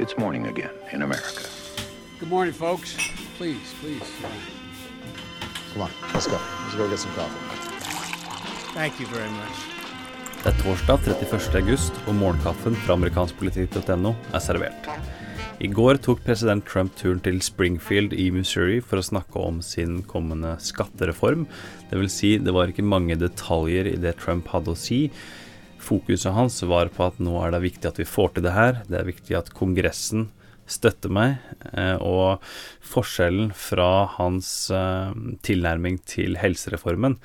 It's morning again in America. Good morning, folks. Please, please. Come on, let's go. Let's go get some coffee. Thank you very much. Det er torsdag 31. august, og morgenkaffen fra amerikanskpolitikk.no er servert. I går tok president Trump turen til Springfield i Missouri for å snakke om sin kommende skattereform. Det vil si, det var ikke mange detaljer i det Trump hadde å si. Fokuset hans var på at nå er det viktig at vi får til det her. Det er viktig at Kongressen støtter meg. Eh, og forskjellen fra hans eh, tilnærming til helsereformen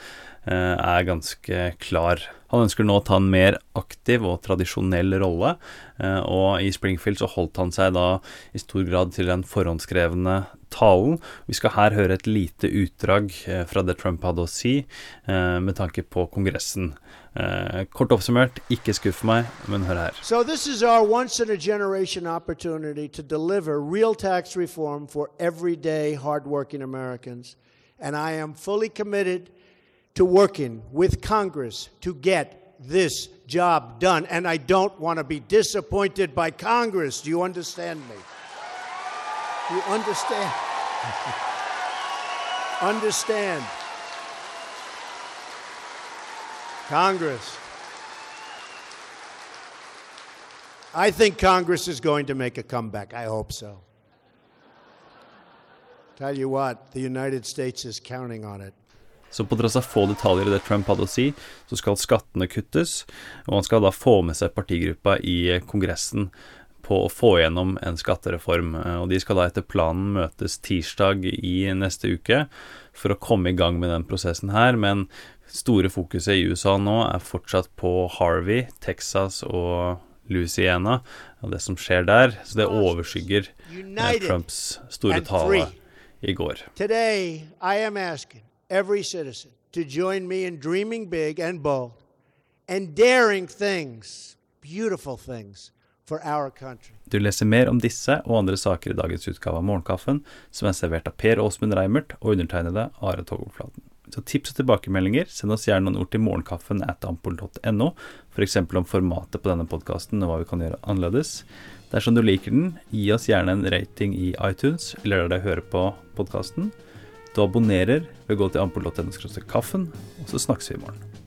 eh, er ganske klar. Han ønsker nå å ta en mer aktiv og tradisjonell rolle, og i Springfield så holdt han seg da i stor grad til den forhåndskrevne talen. Vi skal her høre et lite utdrag eh, fra det Trump hadde å si, eh, med tanke på Kongressen. Kort oppsummert, ikke skuff meg, men hør her. So this is our once in a generation opportunity to deliver real tax reform for everyday hardworking Americans, and I am fully committed to working with Congress to get this job done. And I don't want to be disappointed by Congress. Do you understand me? You understand? understand. Congress. I think Congress is going to make a comeback. I hope so. Tell you what, the United States is counting on it. Så på tross av få detaljer i det Trump hadde å si, så skal skattene kuttes, og han skal da få med seg partigruppa i Kongressen på å få gjennom en skattereform. Og de skal da etter planen møtes tirsdag i neste uke for å komme i gang med den prosessen her, men store fokuset i USA nå er fortsatt på Harvey, Texas og Louisiana og det som skjer der. Så det overskygger eh, Trumps store tale i går. Today, I am asking every citizen to join me in dreaming big and bold and daring things, beautiful things. Du leser mer om disse og andre saker i dagens utgave av Morgenkaffen, som er servert av Per Åsmund Reimert og undertegnede Are Togolflaten. Så tips og tilbakemeldinger, send oss gjerne noen ord til morgenkaffen at ampol.no, f.eks. om formatet på denne podkasten og hva vi kan gjøre annerledes. Dersom du liker den, gi oss gjerne en rating i iTunes eller der du hører på podkasten. Du abonnerer ved å gå til ampol.no kaffen, og så snakkes vi i morgen.